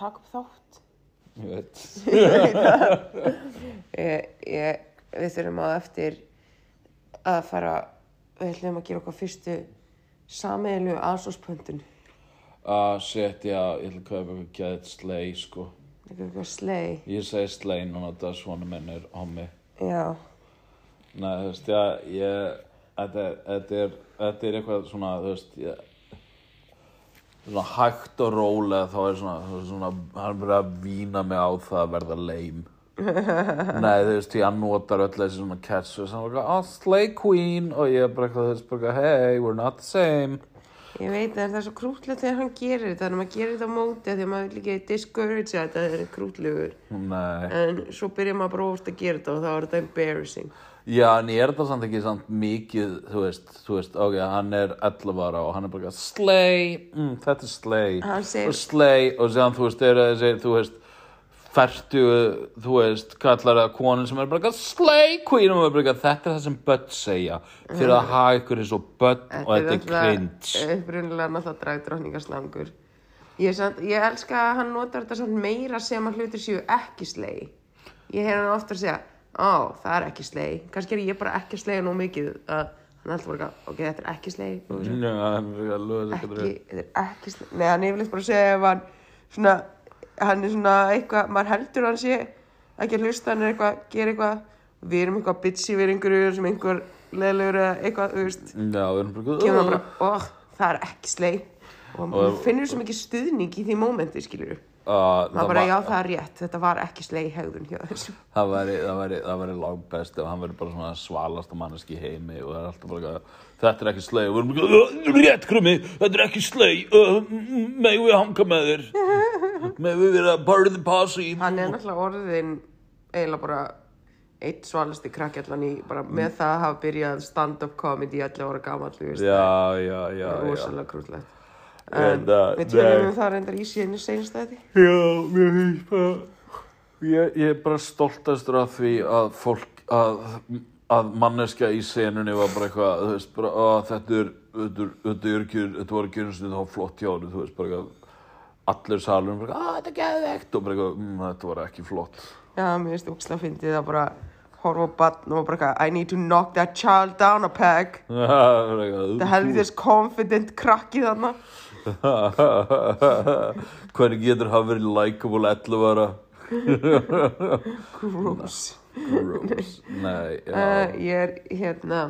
taka upp þátt. Ég veit. Ég, ég, við þurfum á eftir að fara, við ætlum að gera okkar fyrstu sameilu aðsóspöntun. Ah, shit, já, ég ætla að kaupa eitthvað gæðið slei, sko. Eitthvað slei. Ég segi slei núna þetta svona minnir á mig. Já. Nei, þú veist, já, ég, þetta, er- þetta er, þetta er eitthvað svona, þú veist, ég, svona hægt og rólega þá er svona, svona, hann er bara að vína mig á það að verða leim. Nei, þú veist, ég notar öll þessi svona catchwords, hann er bara, oh, slay queen, og ég er bara eitthvað, veist, bara, hey, we're not the same. Ég veit að það er svo krútlegt þegar hann gerir þetta, þannig að maður gerir þetta á móti að maður vil ekki discourage að þetta er krútlegur. Nei. En svo byrjar maður bara óvart að gera þetta og þá er þetta embarrassing. Já, en ég er þetta samt ekki samt mikið, þú veist, þú veist, ok, hann er 11 ára og hann er bara, slay, mm, þetta er segir- og slay, og séðan, þú veist, er þessi, þú veist, færtu, þú veist, kallar það konun sem er bara, slay queen, og er bara, þetta er það sem börn segja, fyrir að hafa ykkur eins og börn og þetta er cringe. upprunnilega náttúrulega dragdrottningaslangur. Ég, samt, ég elska að hann notar þetta samt meira sem að hlutir séu ekki slei. Ég heyr hann ofta að segja, ó, það er ekki slei. Kannski er ég bara ekki sleia nú mikið að hann alltaf bara, ok, þetta er ekki slei. og svo, Já, hann er að löða Ekki, þetta er ekki slei. Nei, hann er yfirleitt bara að segja ef hann svona, hann er svona eitthvað, maður heldur hann sé ekki að hlusta, hann er eitthvað, gera eitthvað, við erum eitthvað bitsi við einhverju sem einhver leðlegur eða eitthvað, þú veist, Já, við erum bara, kemur hann bara, óh, það er ekki slei og maður finnur svo mikið stuðning í því mómenti, skilur Uh, maður bara, já, það er rétt, þetta var ekki slei hegðun hjá þessu Það væri, það væri, það langt best ef hann verið bara svona svalasta manneski í heimi og það er alltaf bara þetta er ekki slei og við erum bara, "Uh, rétt krummi, þetta er ekki slei, uh, megum við hanga með þér, megum við vera part of the posse. hann er náttúrulega orðin eiginlega bara eitt svalasti krakkjallan í bara með það að hafa byrjað stand-up comedy 11 ára gamall, þú veist. Já, já, já, það er rosalega krútlegt En, uh, við tölum um það reyndar í síðan í seinstæði Já, mér finnst bara, ég, ég er bara stoltastur af því að fólk, að, að manneskja í senunni var bara eitthvað, þú veist, bara, að þetta er, þetta er, þetta ekki, þetta var ekki eins og þetta var flott hjá henni, þú veist, bara eitthvað, allir salum, bara, að þetta er geðvegt og bara eitthvað, mm, þetta var ekki flott. já, mér finnst fyndið að bara horfa á batn og bara eitthvað, I need to knock that child down a peg. Það eitthvað, það helvitis confident krakki þarna Hvernig getur hann verið likeable 11 ára? gross Gross. Nei, já. Uh, ég er hérna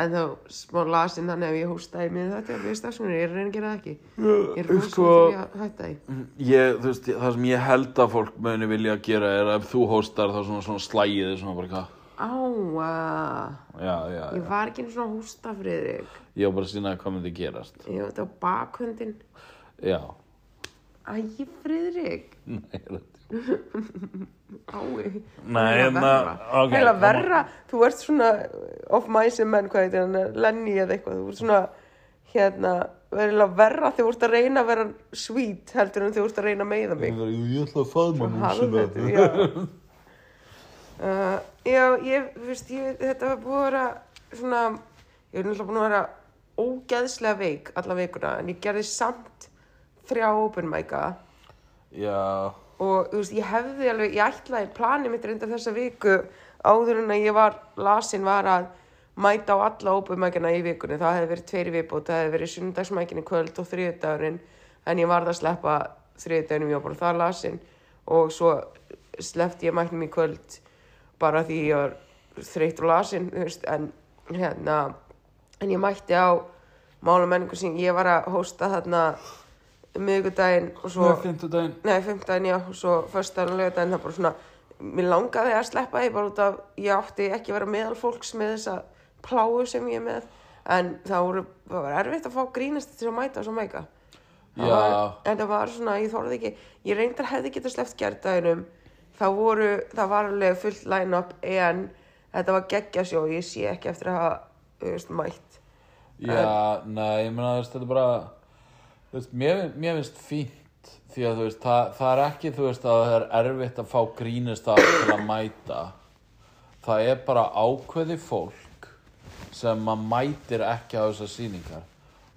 en þá smá lasin þannig ef ég hósta í miður þetta við stafsmunir, ég er að reyna að gera það ekki ég er rosa sko- til að hætta því Ég, þú veist, það sem ég held að fólk muni vilja gera er að ef þú hóstar þá svona, svona slægið þig svona bara hvað. Áa, Já, já, ég já. var ekki einu svona að hósta Friðrik, Ég var bara að sína hvað myndi gerast. ég var þetta á bakhundin Já. æ, Friðrik. Nei, þetta- ái, Nei, heila en verra. að- ok, heila verra, þú ert svona of mice and men, hvað heitir hann Lenny eða eitthvað, þú ert svona hérna, verðilega verra þegar þú ert að reyna að vera sweet heldur en þegar þú ert að reyna að meiða mig. Ég ætla að faðma Harðveitur, já. Uh, já, ég, veist, ég, þetta var búið að vera svona, ég er náttúrulega búin að vera ógeðslega veik alla veikuna, en ég gerði samt þrjá open mic'a. Já, og þú veist, ég hefði alveg, ég ætlaði, planið mitt reyndar þessa viku áður en að ég var, lasin var að mæta á alla open mic'ina í vikunni, það hefði verið tveiri viðbót, það hefði verið sundagsmækinni kvöld og þriðdagurinn, en ég varð að sleppa þriðdagunum, ég var bara það lasin. Og svo sleppti ég mæknum í kvöld bara því ég var þreytt og lasin, en hérna, en ég mætti á mála menningu sem ég var að hósta þarna miðvikudaginn og svo Nei, fimmtudaginn. Nei, og svo föstudaginn og laugardaginn, það bara svona, mér langaði að sleppa því bara út af, ég átti ekki að vera meðal fólks með þessa pláu sem ég er með, en það voru, það var erfitt að fá grínast til að mæta svo mæka. En það var svona, ég þorði ekki, ég reyndar hefði getað sleppt gerðdaginum, það voru, það var alveg fullt line-up, en þetta var geggjasjó, ég sé ekki eftir að hafa, þú veist, mætt. Já, nei, ég meina, þú veist, þetta er bara, þú veist, mér, mér finnst fínt því að, þú veist, það, það er ekki, þú veist, að það er erfitt að fá grínist að til að mæta. Það er bara ákveði fólk sem maður mætir ekki á þessar sýningar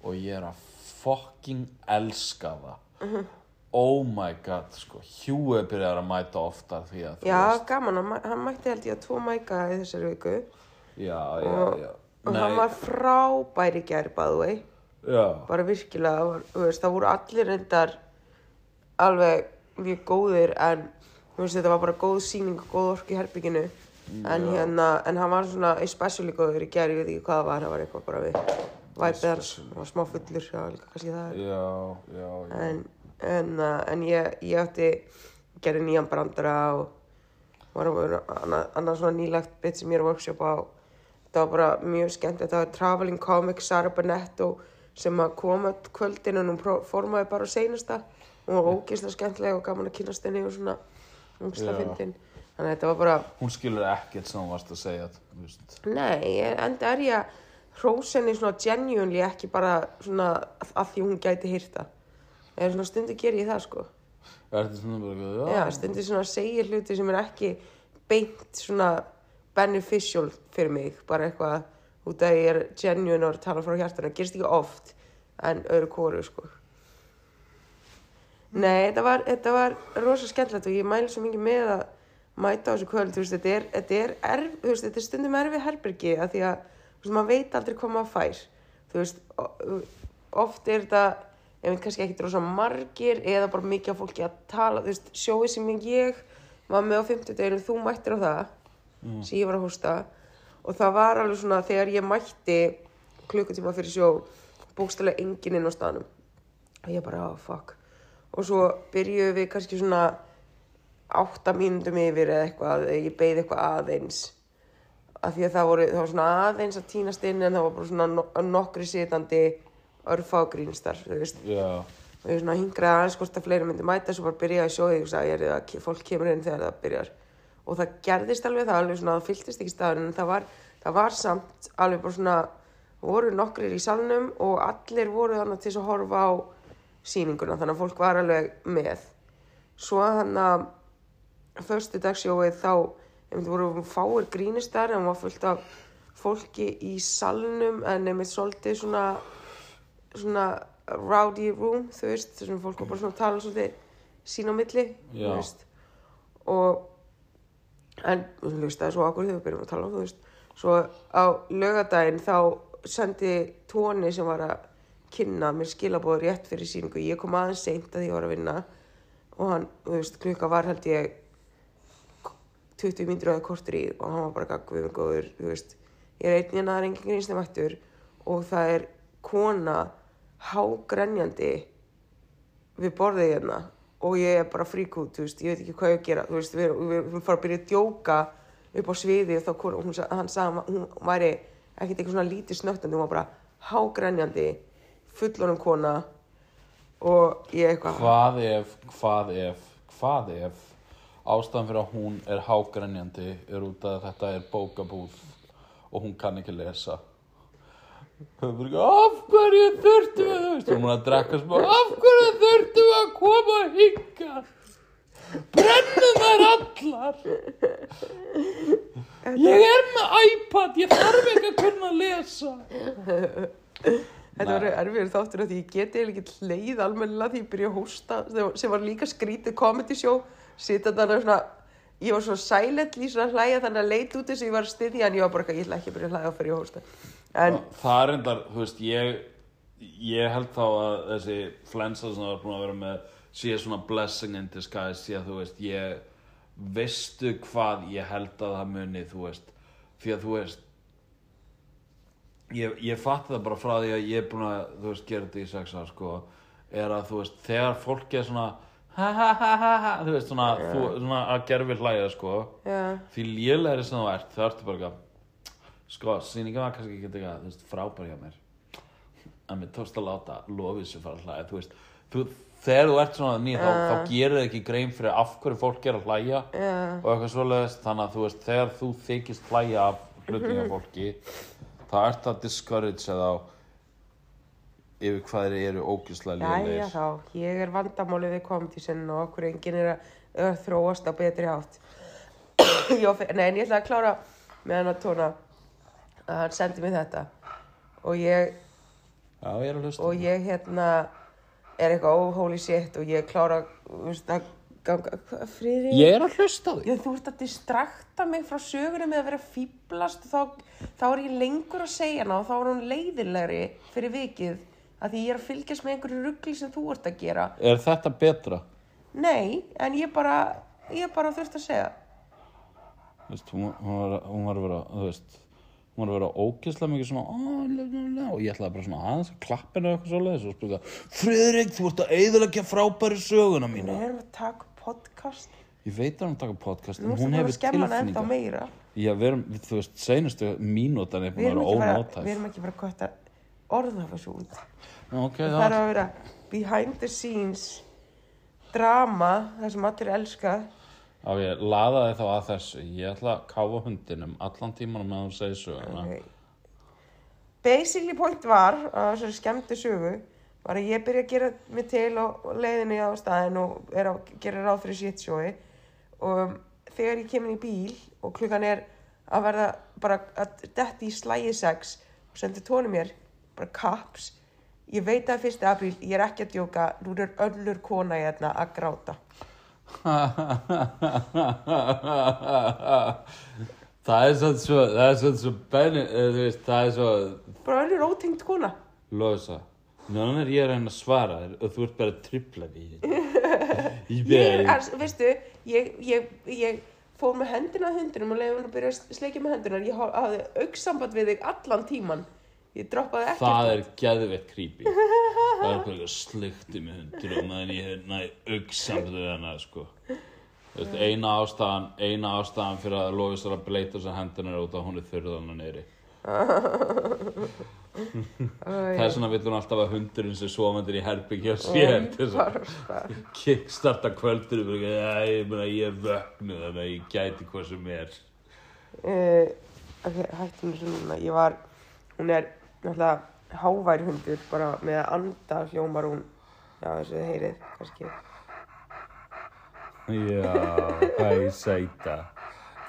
og ég er að fucking elska það oh my god sko er byrjar að mæta oftar því að Já, veist. gaman, hann, mæ- hann mætti held ég að tvo mæka í þessari viku. Já, já, og, já. og hann var frábær í gær, by the way. Já, bara virkilega, veist, það voru allir reyndar alveg mjög góðir en veist, þetta var bara góð sýning og góð ork í herbygginu en hérna, en hann var svona especially góður í gær, ég veit ekki hvað það var, það var eitthvað bara við væpið hans, hann var smá fullur, já, líka kannski það. Já, já, já. en, en, uh, en ég, ég átti gerði nýjan brandara og var að vera annað, annað svona nýlegt bit sem ég er að workshop á. Það var bara mjög skemmt þetta var Traveling Comic Sara Bonetto sem að koma kvöldin en hún formaði bara á seinasta. Hún var ógeðslega skemmtilega og gaman að kynast henni og svona ógeðslega fyndin. Þannig að þetta var bara hún skilur ekkert sem hún varst að segja. Nei, enda er ég að hrósa henni svona genuinely ekki bara svona að því hún gæti hýrta. Eða svona stundu ger ég það sko. er þetta svona bara eitthvað, Já, stundu svona segir hluti sem er ekki beint svona beneficial fyrir mig. Bara eitthvað út að ég er genuine og að tala frá hjartana. Gerist ekki oft en öðru kóru sko. Nei, þetta var, þetta var rosa skemmtilegt og ég mæli svo mikið með að mæta á þessu kvöld, þú veist, þetta er, þetta er, erf, veist, þetta er stundum erfið herbergi að því að, þú veist, maður veit aldrei hvað maður fær, þú veist, oft er þetta, ég veit kannski ekki rosa margir eða bara mikið af fólki að tala, þú veist, sjóið sem ég var með á 50 deginu, þú mættir á það, sem ég var að hósta. Og það var alveg svona þegar ég mætti klukkutíma fyrir sjó, bókstælega enginn inn á staðnum. Og ég bara, oh fuck. Og svo byrjuðum við kannski svona átta mínútum yfir eða eitthvað, eða ég beið eitthvað aðeins. Af því að það voru, það var svona aðeins að tínast inn en það var bara svona no nokkri sitandi þú veist. Já, og ég hingraði aðeins hvort að fleiri myndi mæta svo bara byrjaði sjóðið og sagði ég er að fólk kemur inn þegar það byrjar. Og það gerðist alveg það alveg svona það fylltist ekki staðurinn en það var, það var samt alveg bara svona voru nokkrir í salnum og allir voru þannig til að horfa á sýninguna þannig að fólk var alveg með. Svo þannig að förstu dagsjóið þá einmitt voru fáir grínistar en var fullt af fólki í salnum en einmitt svolítið svona svona rowdy room, þú veist, þessum fólk var bara svona að tala svolítið sín á milli, þú veist, og en, þú veist, það er svo okkur þegar við byrjum að tala, þú veist, svo á lögadaginn þá sendi tóni sem var að kynna mér skilabóður rétt fyrir síningu, ég kom aðeins seint að ég var að vinna og hann, þú veist, klukka var held ég 20 mínútur eða kortur í og hann var bara gagg við mig góður, þú veist. Ég er einn hérna, það er engin grínstum eftir og það er kona hágrenjandi við borðið hérna og ég er bara frík út, þú veist, ég veit ekki hvað ég að gera þú veist, við, við, við fara að byrja að djóka upp á sviði og þá hún, sa- hann sagði hún væri ekkert eitthvað svona lítið snöttandi, hún var bara hágrenjandi fullonum kona og ég eitthvað hvað ef, hvað ef, hvað ef ástæðan fyrir að hún er hágrenjandi er út að þetta er bókabúð og hún kann ekki lesa Það er bara ekki, af hverju þurftum við, þú veist, hún er að drekka smá, af hverju þurftum við að koma hingað? Brennum þær allar. Ég er með iPad, ég þarf ekki að kunna að lesa. Þetta var erfiður þáttur að ég geti ekki leið almennilega því ég byrja að hósta sem var- líka skrítið comedy show sita þarna svona ég var svo silently svona hlæja þannig að leit út þess að ég var styðja en ég var bara eitthvað, ég ætla ekki að byrja að hlæja fyrir ég að hósta. En Það er endar, þú veist, ég, ég held þá að þessi flensa sem það var búin að vera með sé svona blessing in disguise, sé að þú veist, ég veistu hvað ég held að það muni, þú veist, því að þú veist, ég, ég fatt það bara frá því að ég er búin að, þú veist, gera þetta í sex ár, sko, er að, þú veist, þegar fólk er svona, ha ha ha ha ha, þú veist, svona, þú, svona að gerfi hlæja, sko, já, því lélegri sem þú ert, þá ertu bara eitthvað sko, sýningin var kannski ekki eitthvað, þú veist, frábær hjá mér. En mér tókst að láta lofið sér fara að hlæja, þú veist. Þú, þegar þú ert svona nýð, þá, þá gerir þið ekki grein fyrir af hverju fólk er að hlæja já, og eitthvað svoleiðist, þannig að þú veist þegar þú þykist hlæja af hjá fólki þá ert að discourage þá yfir hvað þeir eru ógislega já, já lélegir. þá ég er vandamálið við komendísinn og okkur enginn er að, þróast á betri átt Já, fe- nei, en ég ætla að klára með hann að tóna að hann sendi mér þetta. Og ég Já, ég er að hlusta. og ég hérna er eitthvað holy shit og ég klára veist, að ganga friðri Ég er að hlusta. Já, þú ert að distrakta mig frá sögunum með að vera fýblast þá, þá er ég lengur að segja og þá er hún leiðilegri fyrir vikið að því ég er að fylgjast með einhverju ruggli sem þú ert að gera Er þetta betra? Nei, en ég bara ég bara þurft að segja Þú veist, hún, var, hún var að vera, þú veist, hún var að vera ógeðslega mikið svona, og ég ætlaði bara svona aðeins að og eitthvað svoleiðis og spurði Friðrik, þú ert að eyðilegja frábæri söguna Við mína. erum að taka podcast Ég veit að hún taka podcast, en hún hefur meira Já, við erum, við- þú veist, seinustu mínútan er Við búin að vera ónótæf. við erum ekki bara að orða þessu út Ok, Það þarf að vera behind the scenes drama, það sem allir elska Á ég laðaði þá að þessu. Ég ætla að káfa hundinum allan tímanum með að hún segi söguna. Ok. Basically point var að þessari skemmtu sögu var að ég byrja að gera mig til á leiðinni á staðin og er að gera ráð fyrir shitshowi og þegar ég kemur í bíl og klukkan er að verða bara að detti í slægi sex og sendi tónu mér bara kaps ég veit að fyrsti apríl, ég er ekki að djóka. Nú er öllur kona í þarna að gráta. Það er svona svo, það er svona svo benni, eh, það er svo, bara öllur ótengt kona. Losa. Núna er ég að reyna að svara þér og þú ert bara að tripla því. Ég ég er, alls, veistu, ég, ég, ég fór með hendina að hundinum og leiði hún að byrja að sleikja með hendunar ég haf- hafði auksamband við þig allan tíman ég droppaði ekkert Það er geðveitt creepy. Það er bara eitthvað slikti með hundur og meðan ég hef næ augsamlega hana, sko. Veist, eina ástæðan, eina ástæðan fyrir að Lófis er að bleita þessar hendunar út að hún er þurðan að neyri. Það er svona vill hún alltaf að hundurinn sem svomandir í herbyggja sér þess að kickstarta kvöldur og bara, "Æ, ég er vögnu þannig að ég gæti hvað sem er. uh, ok, hættum þessu núna ég var, hún er náttúrulega hávær hundur bara með að anda hljómar hún já þessu þið heyrið kannski Já, hæ, sæta.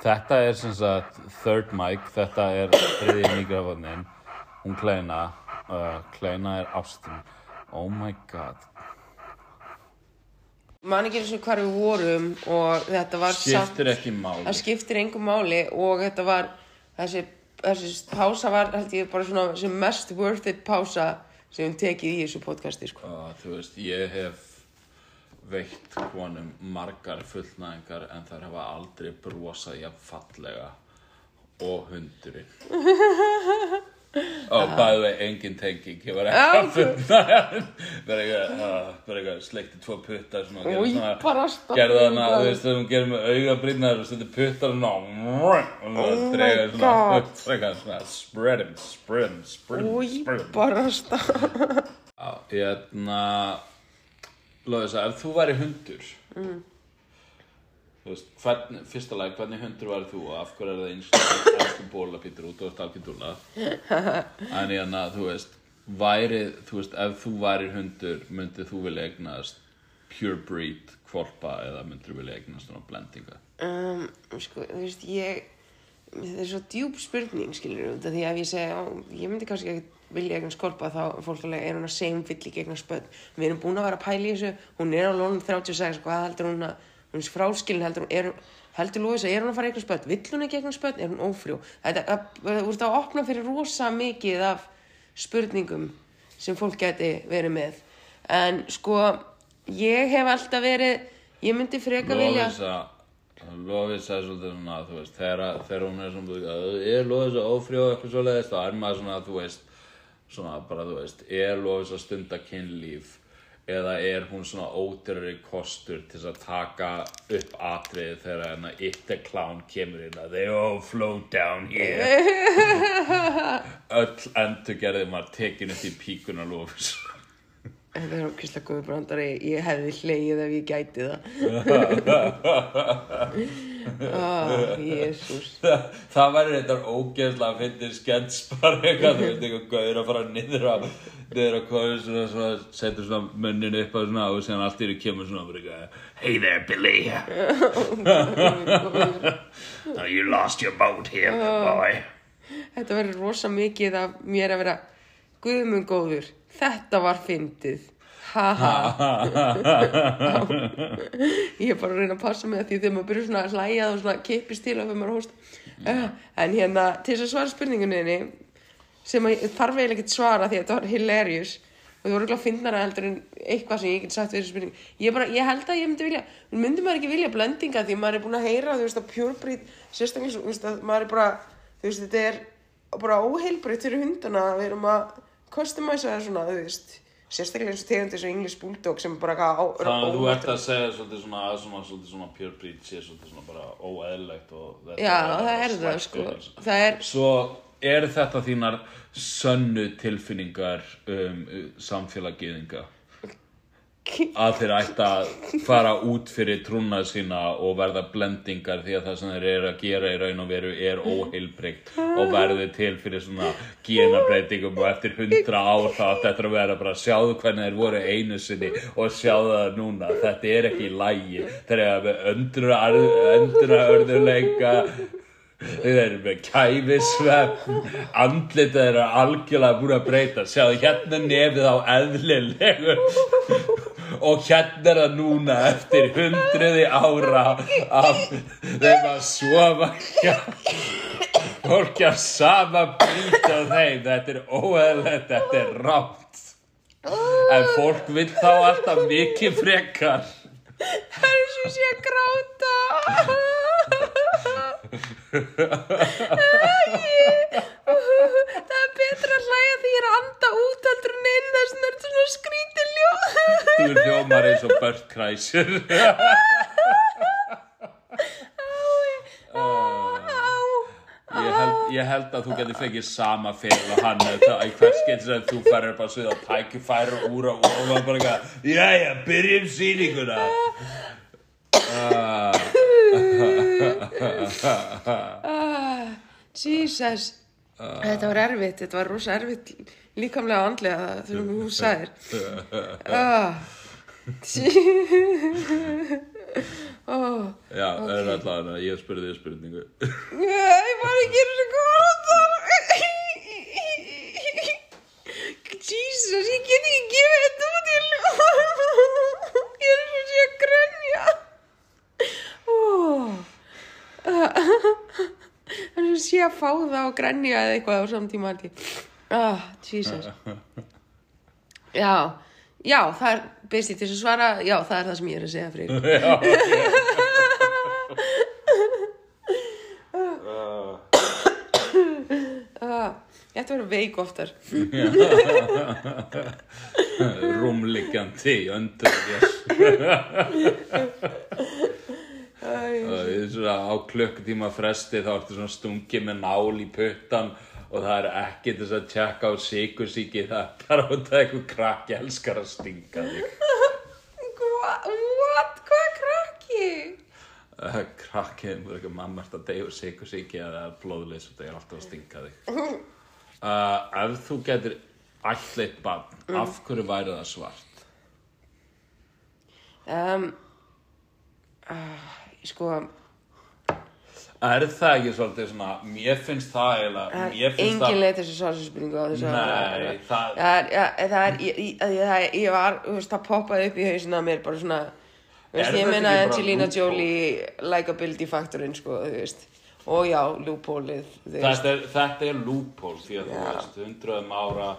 Þetta er sem sagt third mic, þetta er þriði mikrofónin. Hún Kleina, uh, Kleina er ástin. Oh my god. man ekki eins og hvar við vorum og þetta var Skiptir ekki máli. það skiptir engum máli og þetta var þessi, þessi pása var held ég bara svona sem mest worth it pása sem við tekið í þessu podcasti sko. Uh, þú veist, ég hef veitt konum margar fullnæðingar en þær hafa aldrei brosað jafn fallega og hundurinn. Ó, bæðu vei, engin tenging, ég var ekki að fullnæða. Bara eitthvað, uh, bara eitthvað, sleikti tvo puttar Új, gerði bara svona, gerði þarna, þú veist, hún gerði með augabrýnnar og setti puttar og Oh það my drega svona, God. svona, svona, spread him, spread him, spread him, spread him. bara stað Já, hérna Lóðis að ef þú væri hundur Mm. Þú veist, hvern, fyrsta lag, hvernig hundur væri þú og af hverju er það eins elsku bóla pítur út og ert algjör dúlla En hérna, þú veist væri, þú veist, ef þú væri hundur myndið þú vilja eignast pure breed kvolpa eða myndir þú vilja eignast svona blendinga? Um, sko, þú veist, ég það er svo djúb spurning, skilur af því að ef ég segja, "Á, ég myndi kannski ekki vilja eignan skolpa þá fólk alveg, er hún að segja hún vill ekki eignan spöld við erum búin að vera að pæla í þessu hún er á lónum 36, hvað heldur hún að hún er fráskilin, heldur er, heldur Lúis að er hún að fara eignan spöld, vill hún ekki eignan spöld? Er hún ófrjó, þetta, þú ert að opna fyrir rosa mikið af spurningum sem fólk geti verið með. En sko ég hef alltaf verið ég myndi freka vilja Lóðisa Lóðisa er svolítið svona, þú veist þegar, þegar hún er svona, er Lóðisa ófrjóð eitthvað svoleiðist, þá er maður svona, þú veist svona bara, þú veist er Lóðisa stunda kynlíf eða er hún svona ódyrari kostur til að taka upp atriði þegar hérna Itte Clown kemur inn? Að they all flow down here. Öll endur gerði maður tekin upp í píkuna Lóðisa Þetta er okkislega góður brandari, ég hefði hlegið ef ég gæti það. Jésús. það væri þetta ógeðslega að finna skets bara eitthvað, þú veist, eitthvað gauður að fara niður á niður á kóðu svona, svona, setur svona munnin upp á svona og síðan allt í því kemur svona bara eitthvað Hey there Billy. Oh, You lost your boat here boy. Þetta verður rosa mikið af mér að vera guðmun góður, þetta var fyndið. Haha. ég er bara að reyna að passa með því þegar maður byrjar svona að hlæja og svona kippist til að fyrir maður að hósta. Uh, en hérna, til þess að svara spurningunni sem að þarf eiginlega ekki að svara því að þetta var hilarious og það voru ekki að finnara heldur en eitthvað sem ég get sagt við þessu spurningu. Ég, bara, ég held að ég myndi vilja, myndi maður ekki vilja blendinga því maður er búin að heyra, þú veist, að purebreed, sérstaklega, þú maður er bara, þú veist, þetta er bara óheilbreytt fyrir hundana við erum að customæsa það svona, þú veist, sérstaklega eins og tegundir sem English Bulldog sem bara á, Þannig að þú ert að segja svolítið svona að svona, svolítið svona pure breed sé svolítið svona bara óeðlegt og þetta Já, er það er það, sko. Það er, Svo er þetta þínar sönnu tilfinningar um samfélaggeðinga að þeir ætti að fara út fyrir trúnað sína og verða blendingar því að það sem þeir eru að gera í raun og veru er óheilbreykt og verði til fyrir svona genabreitingum og eftir hundra ár þá átti þetta að vera bara sjáðu hvernig þeir voru einu sinni og sjáðu það núna. Þetta er ekki í lægi þeir eru með öndra, öndra örðuleika Þeir eru með kæfisvefn, andlitið eru algjörlega búin að breyta. Sjáðu, hérna nefið á eðlilegu og hérna er það núna eftir hundruði ára af þeim að sofa hjá fólki að sama brýta þeim. Þetta er óeðlegt, þetta er rátt. En fólk vil þá alltaf mikið frekar. það er svo sé að gráta. Það er betra að hlæja því ég er að anda út en inn þess að það er svona skrítið Þú hljómar eins og Bert Kreischer. Ég held, ég held að þú getur fengið sama fyrir og hann það í hvers getur sem þú færir upp að sviða og tækifæri og úr og úr og maður bara eitthvað Jæja, byrjum sýninguna Ah, Jesus. Þetta var erfitt, þetta var rosa erfitt líkamlega og andlega það þegar þú sagðir. Ah. oh. Já, það er alltaf ég spurði þig spurningu Ég var ekki einu svo góð Jesus, ég get ekki gefið þetta út í ljó. Ég er svo sé að grönja. Það er svo sé að fá það og grænja eða eitthvað á samtíma held Ah, Jesus. Já, já, það er bestið til að svara, já, það er það sem ég er að segja fyrir. Ah, ég ætti að vera veik oftar. Rúmliggjandi öndur Það er svona á klukkutíma fresti þá ertu svona stungið með nál í puttan og það er ekki þess að tjekka á sikursíki það er bara út að eitthvað krakki elskar að stinga þig Hva, what? Hvað er krakki? uh, Krakki, þú er ekki mamma ert að deyja sikursíki eða blóðleys og það er alltaf að stinga þig uh, Ef þú getur ætleitt barn, af hverju væri það svart? Um, uh, sko, Er það ekki svolítið svona, mér finnst það eiginlega, mér finnst engin það leið til þessu spurningu á þessu Nei, það- það er, ja, það er, ég, ég, var, þú veist, það poppaði upp í hausina mér bara svona, þú veist, ég meina Angelina? Jolie likability faktorinn, sko, þú veist, og já, loophole-ið, þú veist, þetta er, er loophole því að þú veist, hundruðum ára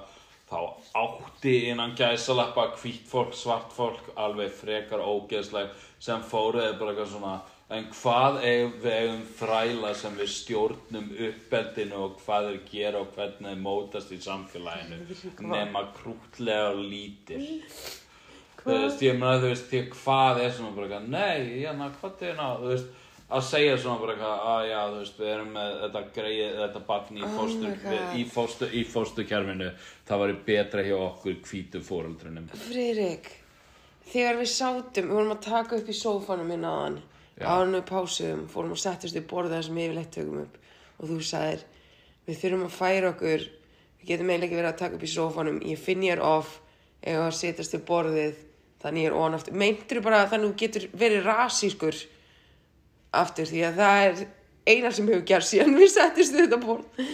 þá átti innan gæsalappa hvítt fólk, svart fólk alveg frekar ógeðsleg sem fóruði bara eitthvað svona en hvað eigum við eigum þræla sem við stjórnum uppeldinu og hvað þeir gera og hvernig þeir mótast í samfélaginu nema krútlega og lítil þú veist, ég meina þú veist, því hvað er svona bara eitthvað, nei, hérna, hvað er hérna, þú veist, að segja svona bara eitthvað, að já, þú veist, við erum með þetta greið, þetta barn í Oh fóstur, God. í fóstur, í fósturkerfinu, það væri betra hjá okkur hvítu fóreldrunum. Friðrik, þegar við sátum, við vorum að taka upp í sófanum minna á hann, Já. á hann við pásuðum, fórum að settast við borða það sem yfirleitt tökum upp og þú sagðir, við þurfum að færa okkur, við getum eiginlega ekki verið að taka upp í sófanum, ég finn ég er off, eða að setjast við borðið, þannig ég er on aftur. Meintur bara þannig þú getur verið rasískur aftur því að það er eina sem hefur gerst síðan við settist þetta borð.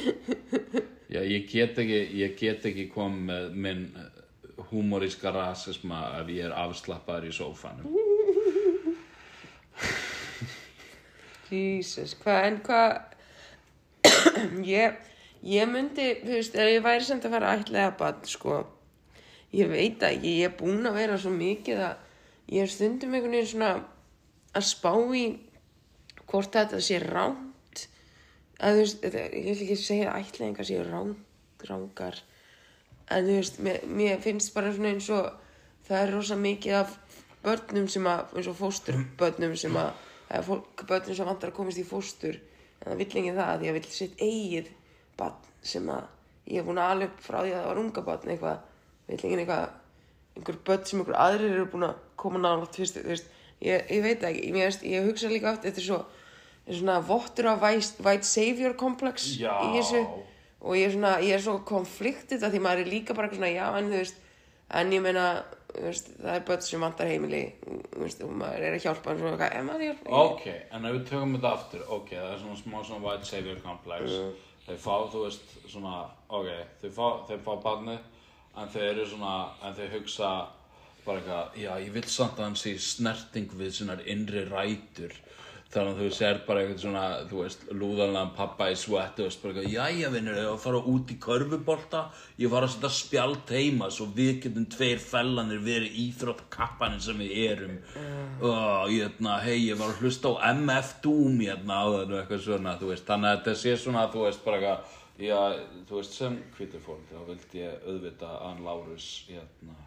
Já, ég get ekki, ég get ekki komið með minn humoríska rasisma ef ég er afslappaður í sófanum. Jesus, hvað, en hvað ég, ég myndi, þú veist, ef ég væri samt að fara að ætlaða bann, sko ég veit ekki, ég er búin að vera svo mikið að ég er stundum einhvern veginn svona að spá í hvort þetta sé ránt að þú veist, ég vil ekki segja að ætlaðingar séu ránt, rángar en þú veist, mér, mér finnst bara svona eins og það er rosa mikið af börnum sem að, eins og fósturbörnum sem að, eða fólk, börnum sem vantar að komast í fóstur en það vill enginn það, því að vill sitt eigið barn sem að ég hef búin að upp frá því að það var unga barn eitthvað, vill enginn eitthvað einhver börn sem einhver aðrir eru búin að koma fyrst, þú veist, ég, ég veit það ekki, ég, veist, ég hugsa líka oft, þetta er svo, er svona vottur af white, savior komplex í þessu. Og ég er svona, ég er svo konfliktið að því maður er líka bara svona, já, en þú veist en ég meina, veist, það er börn sem vantar heimili, veist, og maður er að hjálpa en svona, er maður að hjálpa? Ok, en ef við tökum þetta aftur, ok, það er svona smá svona white savior complex. Þeir fá, þú veist, svona, ok, þeir fá, þeir fá barnið, en þeir eru svona, en þeir hugsa bara eitthvað, já, ég vil samt að hann sé snerting við sinnar innri rætur. Þannig að þú sér bara eitthvað svona, þú veist, lúðanlegan pappa í eitthvað, jæja vinnur, ef að fara út í körfubolta, ég var að setja spjald heima svo við getum tveir fellanir verið íþróttkappanin sem við erum. Og ég, hérna, hei, ég var að hlusta á MF Doom, hérna, á það og eitthvað svona, þú veist, þannig að þetta sé svona, þú veist, bara eitthvað, já, þú veist, sem hvítur fólk, þá vildi ég auðvita að hann Lárus, hérna,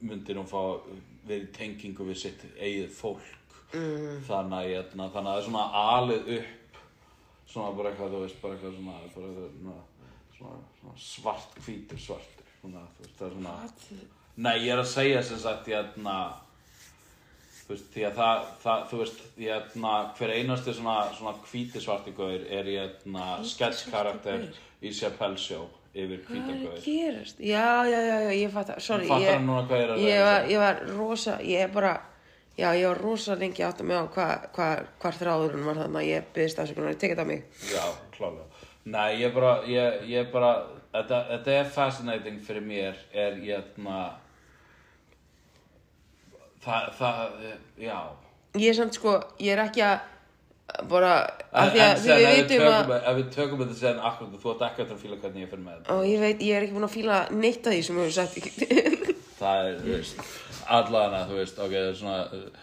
myndi nú fá verið tengingu við sitt eigið fólk mm. þannig að hérna, þannig að það er svona alið upp svona bara eitthvað, þú veist, bara eitthvað svona, svona, svona, svona svart hvítur þú veist, það er svona nei, ég er að segja sem sagt, hérna þú veist, því að það, það þú veist, hérna, hver einasti svona, hvíti svarti gaur er sketchkarakter í Chappelle Show yfir Hvað er hvíta að gaur gerast? Já, já, já, ég fatt sorry, fattar ég, hvað ég var, ég var rosa, ég er bara, já, ég var rosa lengi átt að mig á hvað hva, hvar þráðurinn var þannig að ég byggðist afsökunar, ég tekið það mig. Já, klálega. Nei, ég bara, ég, ég bara, þetta, þetta er fascinating fyrir mér, er ég það, það, já. Ég er samt sko, ég er ekki að, bara, af því að en við tökum, að, ef við tökum þetta sen akkurat, þú ert ekki að fíla hvernig ég fyrir með þetta. og ég veit, ég er ekki búin að fíla neitt af því sem hefur sagt, Það er, þú veist, allavega, þú veist, ok, það er svona, uh,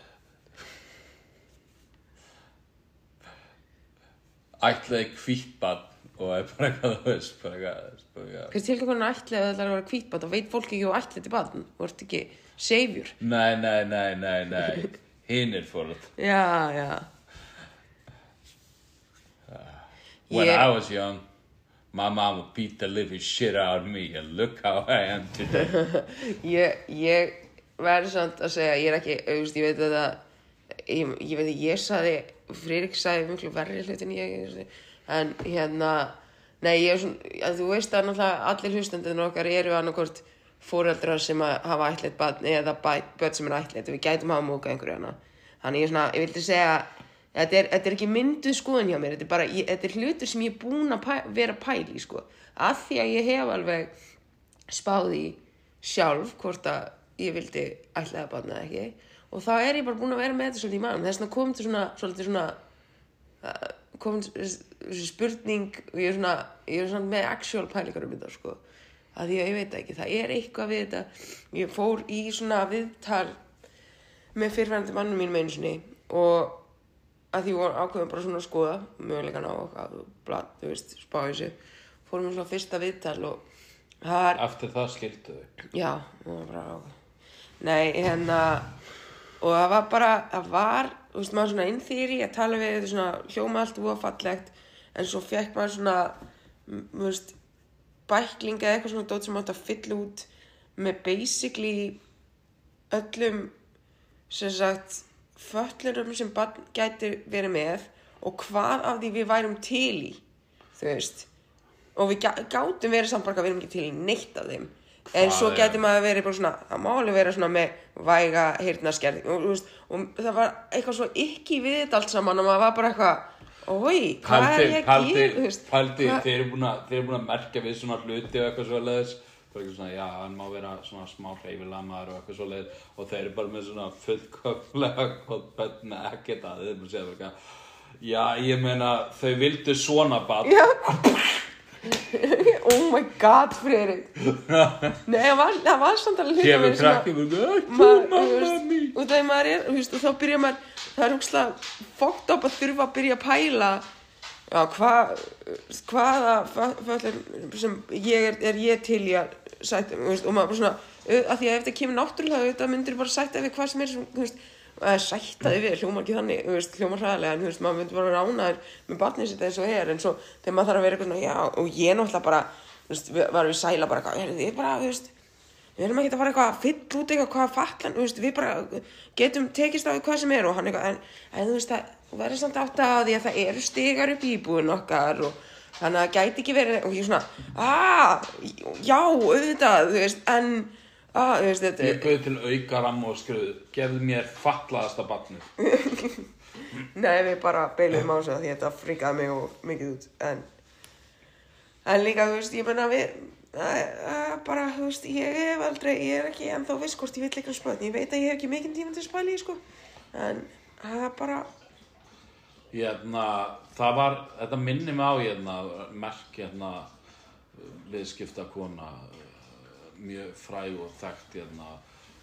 ætlaði hvítbann og er bara eitthvað, þú veist, bara eitthvað, bara eitthvað. til hvernig ætli að það er að vera hvítbátt og veit fólk ekki og ætli þetta barn, þú ert ekki savior. Nei, nei, nei, nei, nei, hinn er fóröld. Já, já. When Ég- I was young, my mama beat the living shit out of me and look how I am today. Ég, ég verður samt að segja, ég er ekki, auðvist, ég veit að það, ég, ég veit að ég saði, Friðrik saði miklu verri hlutin ég, en hérna, nei, ég er svona, þú veist að náttúrulega allir hlustendurinn okkar eru annarkort fóreldrar sem hafa ætlit barn eða börn sem er ætlit, við gætum hafa móka einhverju hana. Þannig ég er svona, ég vildi segja, þetta er, þetta er ekki mynduð skoðun hjá mér, þetta er bara, ég, þetta er hlutur sem ég er búin að pæ, vera í, sko, að því að ég hef alveg spáði sjálf hvort að ég vildi ætlaði að barna eða ekki. Og þá er ég bara búin að vera með þetta svolítið í mann þess vegna kom til svona svona uh, kom til þessi spurning og ég er svona, ég er svona með actual pælingar um þetta sko. Að því að ég veit það ekki, það er eitthvað við þetta. Ég fór í svona viðtal með fyrirvændi mannum mínum einu sinni og að því ákveðum bara svona að skoða mögulegan á að blad, þú veist, spá í þessu. Fórum við svona fyrsta viðtal og það er Eftir það skildu þau. Já, það var bara ákveð. Nei, hérna, og það var bara, það var, þú veist, maður svona innþýri að tala við þetta svona hljóma allt úr fallegt, en svo fekk maður svona, þú veist, bækling eða eitthvað svona dót sem átt að fylla út með basically öllum, sem sagt, föllurum sem barn gæti verið með og hvað af því við værum til í, þú veist. Og við gá- gátum verið samt bara að við erum ekki til í neitt af þeim en Það svo er- gæti maður verið bara svona það má alveg vera svona með væga heyrnaskerðing og, veist, og það var eitthvað svo ekki við þetta allt saman og maður var bara eitthvað oi, hvað er ég að gera, hvað- þeir eru búin að, merkja við svona hluti og eitthvað svo leiðis bara eitthvað svona, já, hann má vera svona smá hreyfilamaður og eitthvað svo leiðis og þeir eru bara með svona fullkomlega og bönn með ekkert að bara bara eitthvað já, ég meina, þau vildu svona Já Oh my god, Friðrik. Nei, það var, það var samt alveg hluti að vera svona- krakki og þú maður, þú mamma mín? og þegar maður er, þú veist, og þá byrjar maður það er húkslega fókt upp að þurfa að byrja að pæla. Já, hvað hvaða föllur sem ég er, er ég til í að sætta, þú veist, og maður bara svona að því að ef þetta kemur náttúrulega þetta myndir bara sætta við hvað sem er sem, þú veist, að sætta þið við, hljómar ekki þannig veist, hljómar hræðilega, en þú veist, maður myndir bara ránaður með barnið sitt eins og er, en svo þegar maður þarf að vera eitthvað svona, já, og ég náttúrulega bara þú veist, við varum við sæla bara, þið bara, þú veist við erum ekki að fara eitthvað að fylla út eitthvað hvað fallan, þú veist, við bara getum tekist á því hvað sem er og hann eitthvað en, en þú veist, það verður samt átt að því að það eru stigar upp í íbúin okkar og þannig að það gæti ekki verið og ég svona, aaa, já, auðvitað, þú veist, en þú veist, þetta ég bauð til auka ramm og skriðu gefðu mér fatlaðasta barnið. Nei, við bara beilum á þessu af því að þetta fríkaði mig og mikið út en, en líka, þú veist, ég menna við að, að bara, þú veist, ég hef aldrei ég er ekki ennþá viss hvort ég vil eitthvað spöðn ég veit að ég hef ekki mikinn tíma til að spæla í, sko. En það er bara hérna, það var, þetta minni mig á hérna, merk hérna viðskiptakona mjög fræg og þekkt hérna,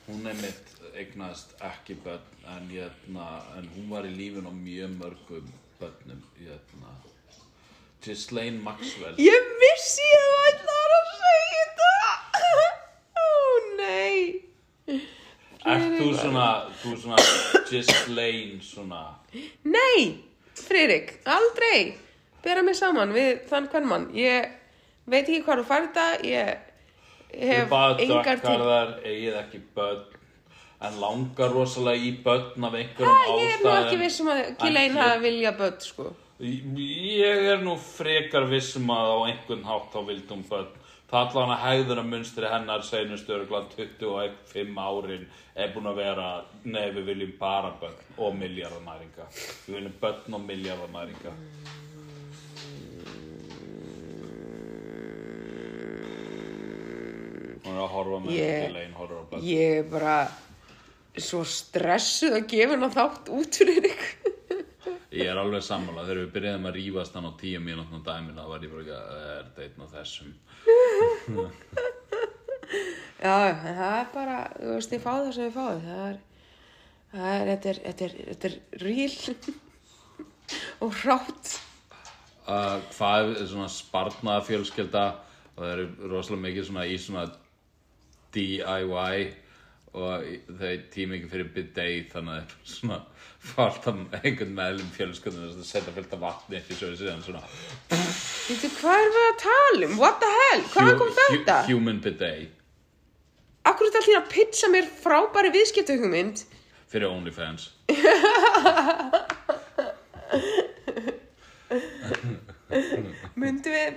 hún er mitt eignaðist ekki börn en, hérna, en hún var í lífin á mjög mörgum börnum hérna. Ghislaine Maxwell. Ég vissi að þú ætlaðir að segja þetta! Ó, nei. Ert þú svona, þú svona Ghislaine svona? Nei, Friðrik, aldrei. Bera mig saman við þann hvern mann ég veit ekki hvað þú færð þetta Ég hef engar til drakkarðar, eigið ekki börn en langar rosalega í börn af einhverjum ástæðum ég er nú ekki vissum að Gilein En hafi vilja börn sko. Ég er nú frekar vissum að á einhvern hátt þá vildi hún börn. Það allan að hægðuna munstri hennar seinustu örglan 25 árin er búin að vera nei við viljum bara börn og miljardamæringa Við viljum börn og miljardamæringa Hún er að horfa með yeah. Gilein horfa á börn ég er bara svo stressuð að gefa hennar þátt út fyrir ykkur Ég er alveg sammála, þegar við byrjaðum að rífast hann á tíu mínúttum dæmina þá var ég bara ekki að "Eh, er þetta einn af þessum? Já, en það er bara þú veist, ég fá það sem ég fá það er, það er, þetta er, þetta er, þetta er ríl og rátt uh, Hvað er svona spartnaða fjölskylda og það eru rosalega mikið svona í svona DIY og þau tími ekki fyrir bidet þannig að það er svona fált að einhvern meðlum fjölskyldunum að setja fullt af vatni eftir svo síðan svona Veitu, hvað er við að tala um? What the hell? Hvaðan kom þetta? Human bidet Akkur er þetta allir að pizza mér frábæri viðskiptahugmynd? fyrir OnlyFans Myndum við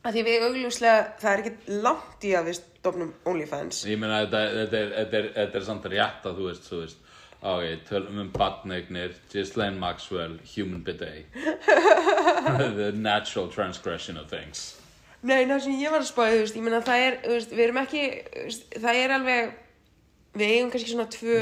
að því við augljóslega, það er ekki langt í að við stofnum OnlyFans. Ég meina þetta, þetta, er, þetta, er, þetta er samt rétt að þú veist, þú veist. Ok, tölum um badneignir, Ghislaine Maxwell, human bidet. The natural transgression of things. Nei, það sem ég var að spáði, þú veist, ég meina það er, þú veist, við erum ekki, veist, það er alveg, við eigum kannski svona tvö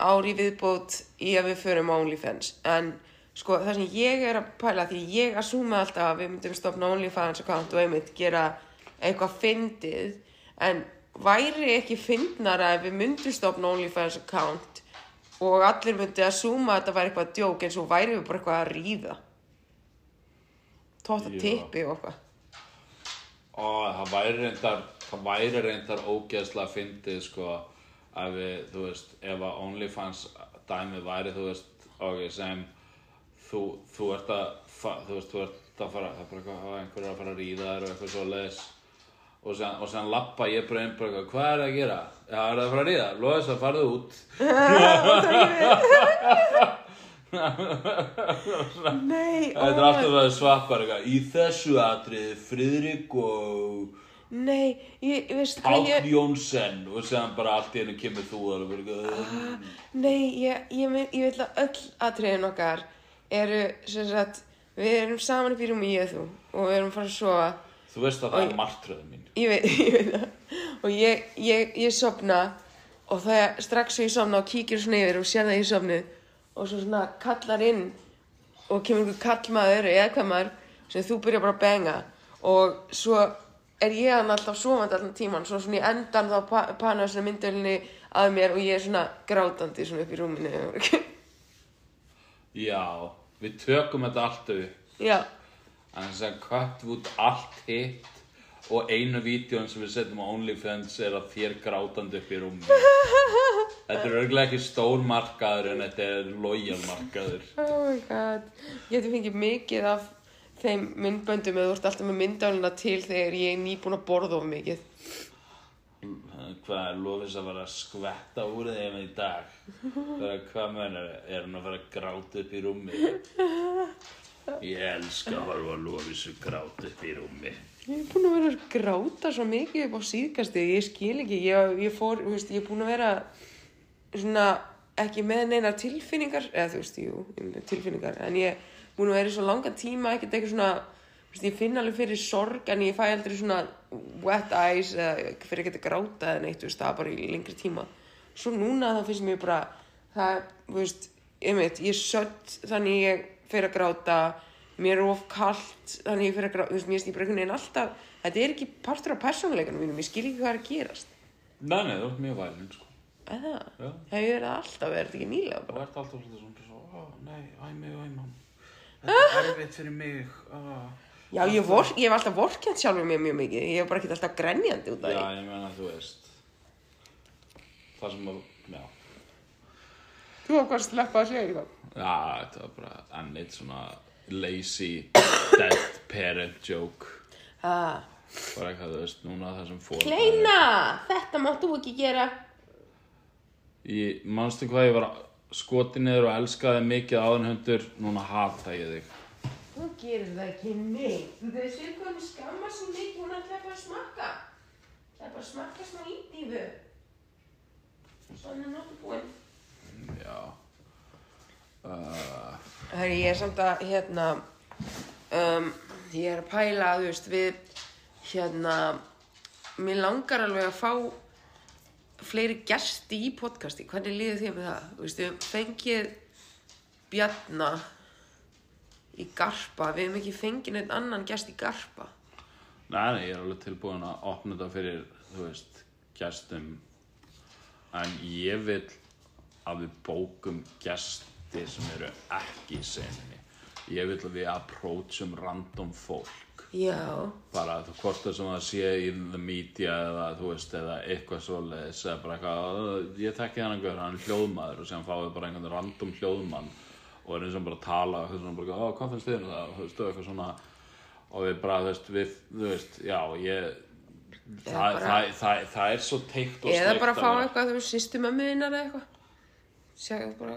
ári viðbót í að við förum OnlyFans, en sko það sem ég er að pæla, því ég assúma alltaf að við myndum stofna OnlyFans account og einmitt gera eitthvað fyndið, en væri ekki fyndnara ef við myndum stofna OnlyFans account og allir myndi að súma að þetta væri eitthvað djók en svo væri við bara eitthvað að ríða, tóta tippi og eitthvað. Ó, það væri reyndar, það væri reyndar ógeðslega fyndið sko að við, þú veist, ef að OnlyFans dæmið væri, þú veist, ok, sem þú, þú ert að, þú veist, þú ert að fara, það er bara eitthvað, á, einhver er að fara að ríða þér og eitthvað svo leis og sen, og sen lappa ég bara inn bara eitthvað, hvað er að gera? Já, er það að fara að ríða? Lóðis að farðu út. Nei, Þetta er alltaf að svappar eitthvað, í þessu atriði Friðrik og Nei, ég, ég veist hvað ég Jónsson og séðan bara allt í hennu kemur þú bara eitthvað Nei, ég, ég vil að öll atriðin okkar eru, sem sagt, við erum saman upp í rúmi ég og þú og við erum fara að sofa. Þú veist að það er martröðin mín. Ég veit, ég veit það. Og ég, ég, ég sopna og það er strax svo ég sopna og kíkir svona yfir og sér það ég sopnið og svo svona kallar inn og kemur einhver kallmaður eða hvað maður sem þú byrjar bara að benga og svo er ég hann alltaf sofandi allan tíman svo svona í endan þá pa pana svona myndölinni að mér og ég er svona grátandi svona upp í rúminu. Já, við tökum þetta allt upp. Já, En þess að cut út allt hitt og einu vídjón sem við setjum á OnlyFans er að þér grátandi upp í rúmi. Þetta er örglega ekki stór markaður en þetta er loyal markaður. oh my god. Ég hefði fengið mikið af þeim myndböndum eða þú ert alltaf með myndálina til þegar ég er nýbúin að borða of mikið. Hvað er lofis að skvetta úr þeim í dag? Bara hvað mennur er hann að fara að gráta upp í rúmi? Ég elska að horfa að lofis að gráta upp í rúmi. Ég er búin að vera að gráta svo mikið upp á síðkasti, ég skil ekki, ég, ég fór, veist, ég er búin að vera svona ekki með neina tilfinningar, eða þú veist, jú, tilfinningar, en ég er búin að vera í svo langa tíma, ekkert eitthvað svona, veist, ég finn alveg fyrir sorg, en ég fæ aldrei svona wet eyes, eða fyrir að gráta eða neitt, veist, það er bara í lengri tíma. Svo núna þá finnst mér bara, það, veist, veit, ég er sött, þannig ég fer að gráta, mér er of kalt, þannig ég fer að gráta, þú veist, mér bara einhvern veginn alltaf, þetta er ekki partur af persónuleikanum mínum, ég skil ekki hvað er að gerast. Nei, nei, þú ert mjög vælinn, sko. Verið það alltaf, er þetta ekki nýlega bara? ert alltaf svolítið svona, svo, ó, nei, æ mig, æ mann. Þetta er erfitt fyrir mig, ó. Já, ég, vor, ég hef alltaf vorkjent sjálfur mér mjög mikið, ég hef bara ekki alltaf grenjandi út af Já, því. ég meina, þú veist. Það sem að, já. Þú hafði hvað að sleppa að segja eitthvað. Já, þetta var bara enn eitt svona lazy dead parent joke. Ah. Bara eitthvað, þú veist, núna það sem fór. Kleina, þetta máttu ekki gera. Ég, manstu hvað ég var skotið niður og elskaði mikið áðanhundur, núna hata ég þig. Þú gerir það ekki neitt. Þú veist, sér hvað mér skamma svo mikið, hún ætlaði bara að smakka. Það er bara að smakka smá ídýfu. Svona nokkuð búinn. Já. Uh, Herri, ég er samt að, hérna, um, ég er að pæla, þú veist, við, hérna, mér langar alveg að fá fleiri gesti í podcasti. Hvernig líður þér með það? Þú veist, við fengið Bjarna í Garpa. Við hefum ekki fengið neitt annan gest í Garpa. nei, nei, ég er alveg tilbúin að opna þetta fyrir, þú veist, gestum. En ég vil að við bókum gesti sem eru ekki í seninni. Ég vil að við approachum random fólk. Já. bara þú hvort það sem það sé í the media eða þú veist eða eitthvað svoleiðis eða bara eitthvað "Ö, ég þekki hann einhver, hann er hljóðmaður og síðan fáið bara einhvern random hljóðmann og er eins og bara að tala og svona bara, "Ó, hvað finnst þið um það, þú veist, og eitthvað svona. Og við bara, þú veist, við, þú veist, já, ég það, bara- það, það, það er svo teikt og Eða steikt bara af fá eitthvað, þú veist, sýstu mömmuðinnar eða eitthvað. Sjá bara,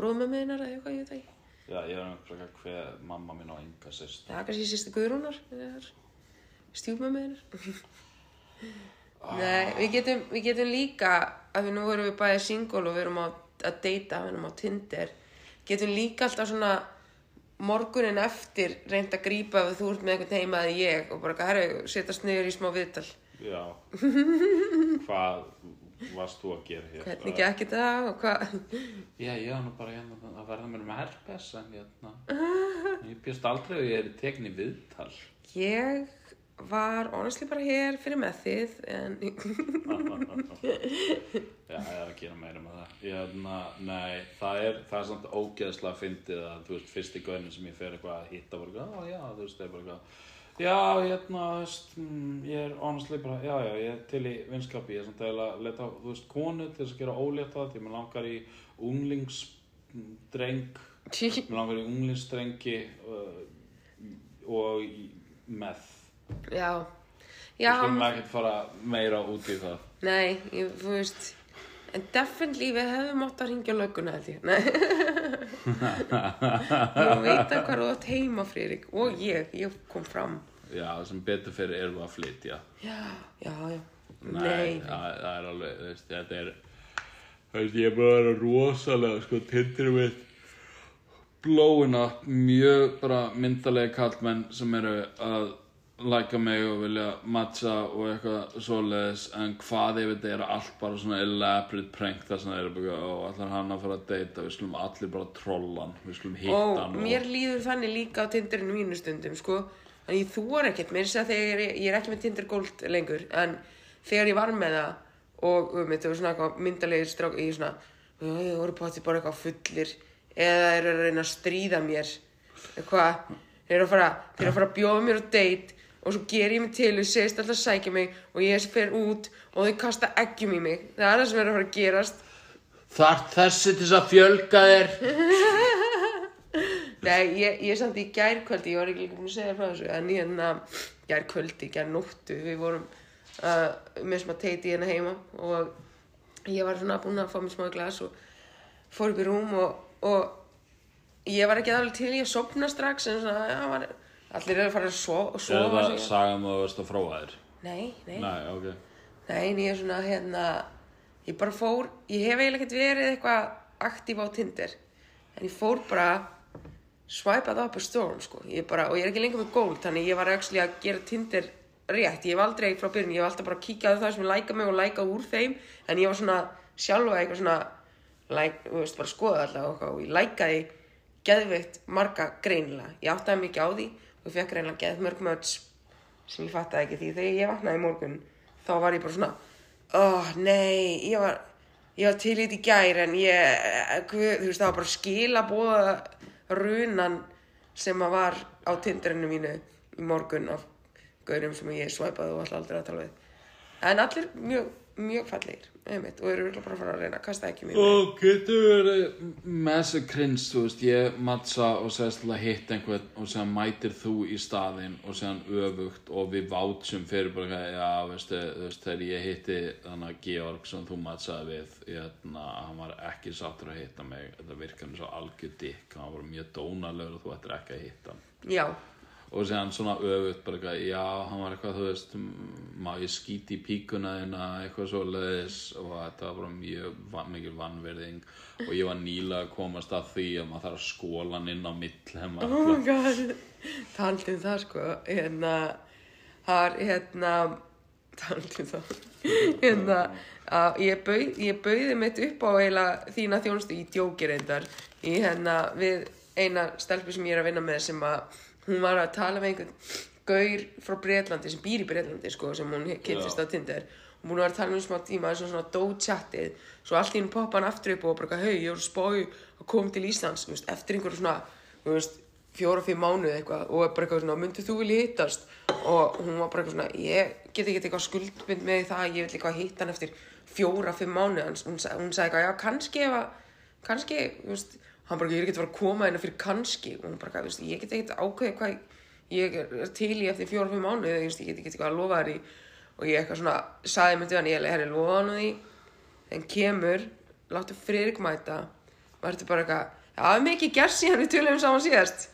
bróðmömmuðinnar eða eitthvað, ég veit ekki. já, ég er einhver hver mamma mín og enga sýst Það er kannski sýstu Guðrúnar, stjúpmömmuðinnar. Nei, við getum, við getum líka, af því nú erum við bæðið single og við erum að, að deyta, við erum á Tinder, getum líka alltaf svona morgunin eftir reynd að grípa ef þú ert með einhvern heima eða ég og bara, herru, setjast niður í smá viðtal. já hvað varst þú að gera hér Hvernig gekk þetta og hvað? Já, ég var nú bara hérna að verða mér með herpes en hérna, ég bjóst aldrei að ég er tekin í viðtal. Ég var honestly bara hér fyrir með þið en Já, ég er að gera meira með það. Ég, hérna, nei, það er, það er samt ógeðslega fyndið að, þú veist, fyrst í gaunin sem ég fer eitthvað að hitta bara eitthvað, "Á, já, þú veist, það er bara eitthvað, já, hérna, þú veist, mm, ég er honestly bara, já, já, ég er til í vinskapi, ég er samt að leta, þú veist, konu til þess að gera ólétta, því mér langar í unglingsdreng, Mér langar í unglingsstrengi uh, og í meth. Já Við Já, skulum ekkert fara meira út í það. nei, ég, þú veist En definitely við hefðum átt að ringja lögguna held ég. Þú veit að hvað þú átt heima Friðrik. Og ég, ég kom fram. Já, sem betur fyrir erum við að flytja. Já, já, já. Nei, Nei, Það, það er alveg, þú veist, þetta er, þú veist, ég er bara að vera rosalega, sko, tindur mitt, blowing up mjög bara myndalegi kallmenn sem eru að læka mig og vilja matcha og eitthvað svoleiðis en hvað ef þetta er allt bara svona elaborate prank þar sem það eru bara og allar hann að fara að deyta við skulum allir bara trolla hann við skulum hitta og hann mér líður þannig líka á Tinderinu mínu stundum sko. En ég þúar ekkert mér þess að þegar ég, ég er ekki með Tinder Gold lengur en þegar ég var með það og um, þetta var svona myndalegir strák ég svona, "Æ, ég voru pátti bara eitthvað fullir eða eru að reyna að stríða mér eitthvað. Þeir eru að fara, að fara að bjóða mér á date og svo ger ég mig til og segist alltaf að sækja mig og ég fer út og þau kasta eggjum í mig. Það er það sem er að fara að gerast. Þar þessi til þess að fjölga þér? Nei, ég, ég samt í gærkvöldi, ég var ekki líka búin að segja frá þessu, en ég hérna gærkvöldi, gærnóttu, við vorum uh, með smá teiti hérna heima og ég var svona búin að fá mér smá glas og fór upp í rúm og, og ég var ekki alveg til í að sopna strax, en svona, já, var, allir eru að fara að so Er sofa. það sig. sagan að þú veist að fróa þér? Nei, nei, Nei, ok nei, en ég er svona, hérna, ég bara fór, ég hef eiginlega ekkert verið eitthvað aktíf á Tinder, en ég fór bara swipaði upp á stórun sko ég bara, og ég er ekki lengur með gold þannig ég var actually að gera Tinder rétt ég hef aldrei frá byrjun, ég hef alltaf bara kíkað á það sem læka mig og læka úr þeim en ég var svona sjálfa eitthvað svona like, þú veist, bara skoða alltaf og, ég lækaði geðveitt marga greinilega, ég áttaði mikið á því og fekk greinilega geð mörg möts sem ég fattaði ekki því þegar ég vaknaði í morgun þá var ég bara svona oh nei, ég var ég var til í þetta í gær en ég guð, þú veist það var bara skila bóða runan sem að var á tindarinu mínu í morgun af gaurum sem ég svæpaði og alltaf aldrei að tala við. En allir mjög, mjög fallegir einmitt, og eru bara að fara að reyna að kasta ekki mér Og getur verið með þessu krins, þú veist, ég mattsa og segist til að hitta einhvern og séðan mætir þú í staðinn og séðan öfugt og við vátsum fyrir bara, já, veistu, þú veist, þegar ég hitti þannig að Georg sem þú mattsaði við, hérna, hann var ekki sáttur að hitta mig, þetta virkar eins og algjör dikk, hann var mjög dónalegur og þú ættir ekki að hitta hann. já, Og séðan svona öfugt bara eitthvað, já, hann var eitthvað, þú veist, má ég skíti í píkuna þína, eitthvað svo leiðis og þetta var bara mjög van, mikil vannverðing og ég var nýlega að komast að því að maður þarf að skóla hann inn á hefma. oh my god. Talandi um það sko hérna, það er hérna talandi um það. Hérna, að ég, bauð, ég bauði mitt upp á eiginlega þína þjónustu í djóki reyndar í hérna við eina stelpu sem ég er að vinna með sem að hún var að tala með einhvern gaur frá Breitlandi sem býr í Breitlandi sko sem hún kynntist á Tinder. Og hún var að tala um smá tíma eins og svona dó chatið svo allt í henni poppa hann aftur upp og bara hei ég voru spáði að koma til Íslands. Veist, eftir einhverju svona veist, fjóra, fimm mánuði eitthvað og bara eitthvað svona, myndið þú vilja hittast? Og hún var bara eitthvað svona, ég get ekki eitthvað skuldbind með það, ég vil eitthvað hitta hann eftir fjóra, mánuði, Hans- hún, hún sagði eitthvað, já, kannski ef að, kannski, þú veist, hann bara, ég er ekki að fara að koma hérna fyrir kannski. Og hún bara, veist, ég get ekki ákveðið hvað ég er til í eftir þú veist, ég get ekki eitthvað að lofa þér í. Og ég eitthvað svona, sagði myndið hann, ég er herri, lofa hann því. En kemur, láttu Friðrik mæta. Var þetta bara eitthvað það er mikið gerð síðan við tölum saman síðast.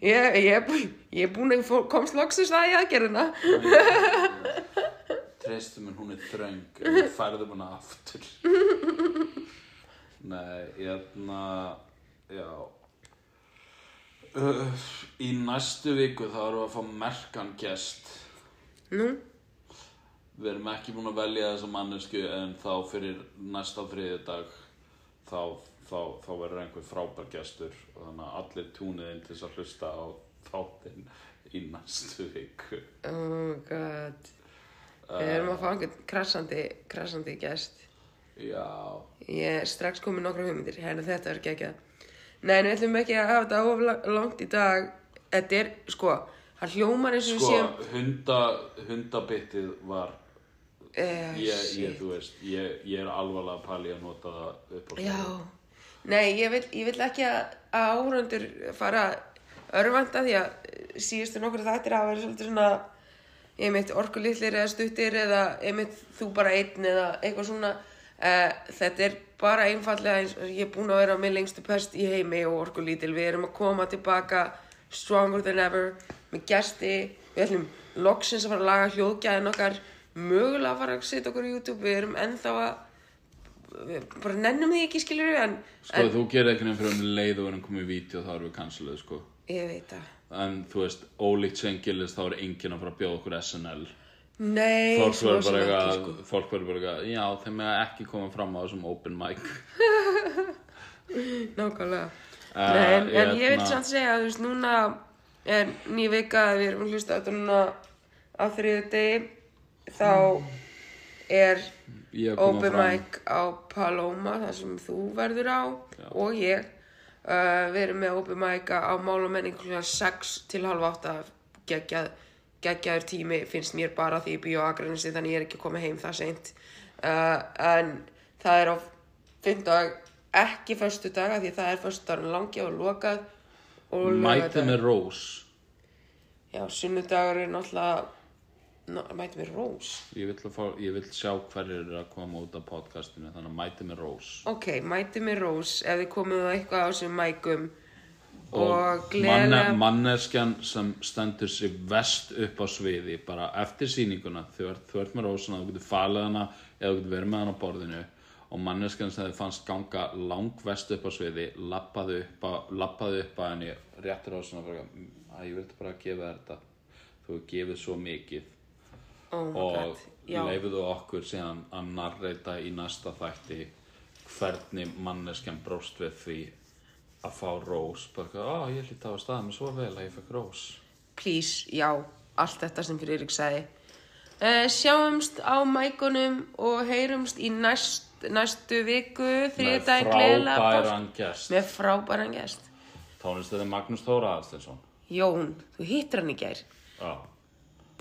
Ég, ég, er bú- ég er búin að komst loksins það í aðgerðina. Treystu mér, hún er þröng, en færðum hana aftur. Nei, hérna, já. Uh, í næstu viku þá erum við að fá merkan gest. nú, Við erum ekki búin að velja þessa mannesku en þá fyrir næsta þriðjudag þá, þá, þá verður einhver frábær gestur. Og þannig að allir túnið inn til þess að hlusta á þáttinn í næstu viku. oh god. Við erum að fá einhvern krassandi krassandi gest. Já, ég er strax komið nokkra hugmyndir. Hérna þetta er geggjað nei, við ætlum ekki að hafa þetta of la- langt í dag. Þetta er, sko, það hljómar eins og við sko, hunda, hundabittið var, eh, ég, ég, þú veist, ég, ég er alvarlega að pæli að nota það upp á Já, nei, ég vil, ég vil ekki að áhundur fara örvanda því að eh, síðustu nokkur þættir hafa verið svolítið svona einmitt orkulitlir eða stuttir eða einmitt þú bara einn eða eitthvað svona uh, þetta er bara einfallega eins og ég er búin að vera með lengstu pest í heimi og orkulítil. Við erum að koma tilbaka stronger than ever með gesti. Við ætlum loksins að fara að laga hljóðgæðin okkar. Mögulega að fara að setja okkur í YouTube. Við erum ennþá að við bara nennum því ekki skilur en, Sko, þú gerir ekki nefnir um leið og verðum komið í vídeo þá erum við canceluð, sko. ég veit það. En þú veist, ólíkt Shane Gillis þá er enginn að fara að bjóða okkur SNL. Nei, Fólk verður bara eitthvað, sko. fólk verður bara eitthvað, já, þeim með ekki koma fram á þessum open mic. Nákvæmlega. Eh, Nei, en, en ég vil hérna- samt segja að þú veist, núna er ný vika, við erum að hlusta þetta núna á þriðu degi þá er að open fram. mic á Paloma þar sem þú verður á og ég. Uh, við erum með open mic á mál og menning klukkan 6 til halv 8 geggjað, geggjaður tími finnst mér bara því ég býð á Akranesi þannig ég er ekki komið heim það seint uh, en það er á fimmtudag ekki föstudag af því það er föstudagurinn langi og lokað og Mætið með Rós. já, sunnudagur er náttúrulega ná, mætið með rós Ég vill, að fá, ég vill sjá hverjir eru að koma út af podcastinu, þannig að mætið með Rós. Ok, mæti með rós ef þið komið á eitthvað á þessum mækum og, manne, gleðilega manneskjan sem stendur sig vest upp á sviði bara eftir sýninguna þú ert, ert með rósana, þú getur falið hana eða þú getur verið með hana á borðinu. Og manneskjan sem þið fannst ganga langvest upp á sviði lappaði upp, á, lappaði upp að henni réttur rósana og bara, að ég vildi bara gefa þetta. Þú hefur gefið svo mikið. Oh og leifuðu okkur síðan að narreita í næsta þætti hvernig manneskjan bróst við því að fá rós. Bara eitthvað, á ég hlýtt á að staða mig svo vel að ég fekk rós. Please, já allt þetta sem fyrir Eirík sagði. Uh, sjáumst á mækunum og heyrumst í næst, næstu viku með frábæran gest. Með frábæran gest. Tónlistöði Magnús Þóra Aðstensson Jón, þú hittir hann í gær. Já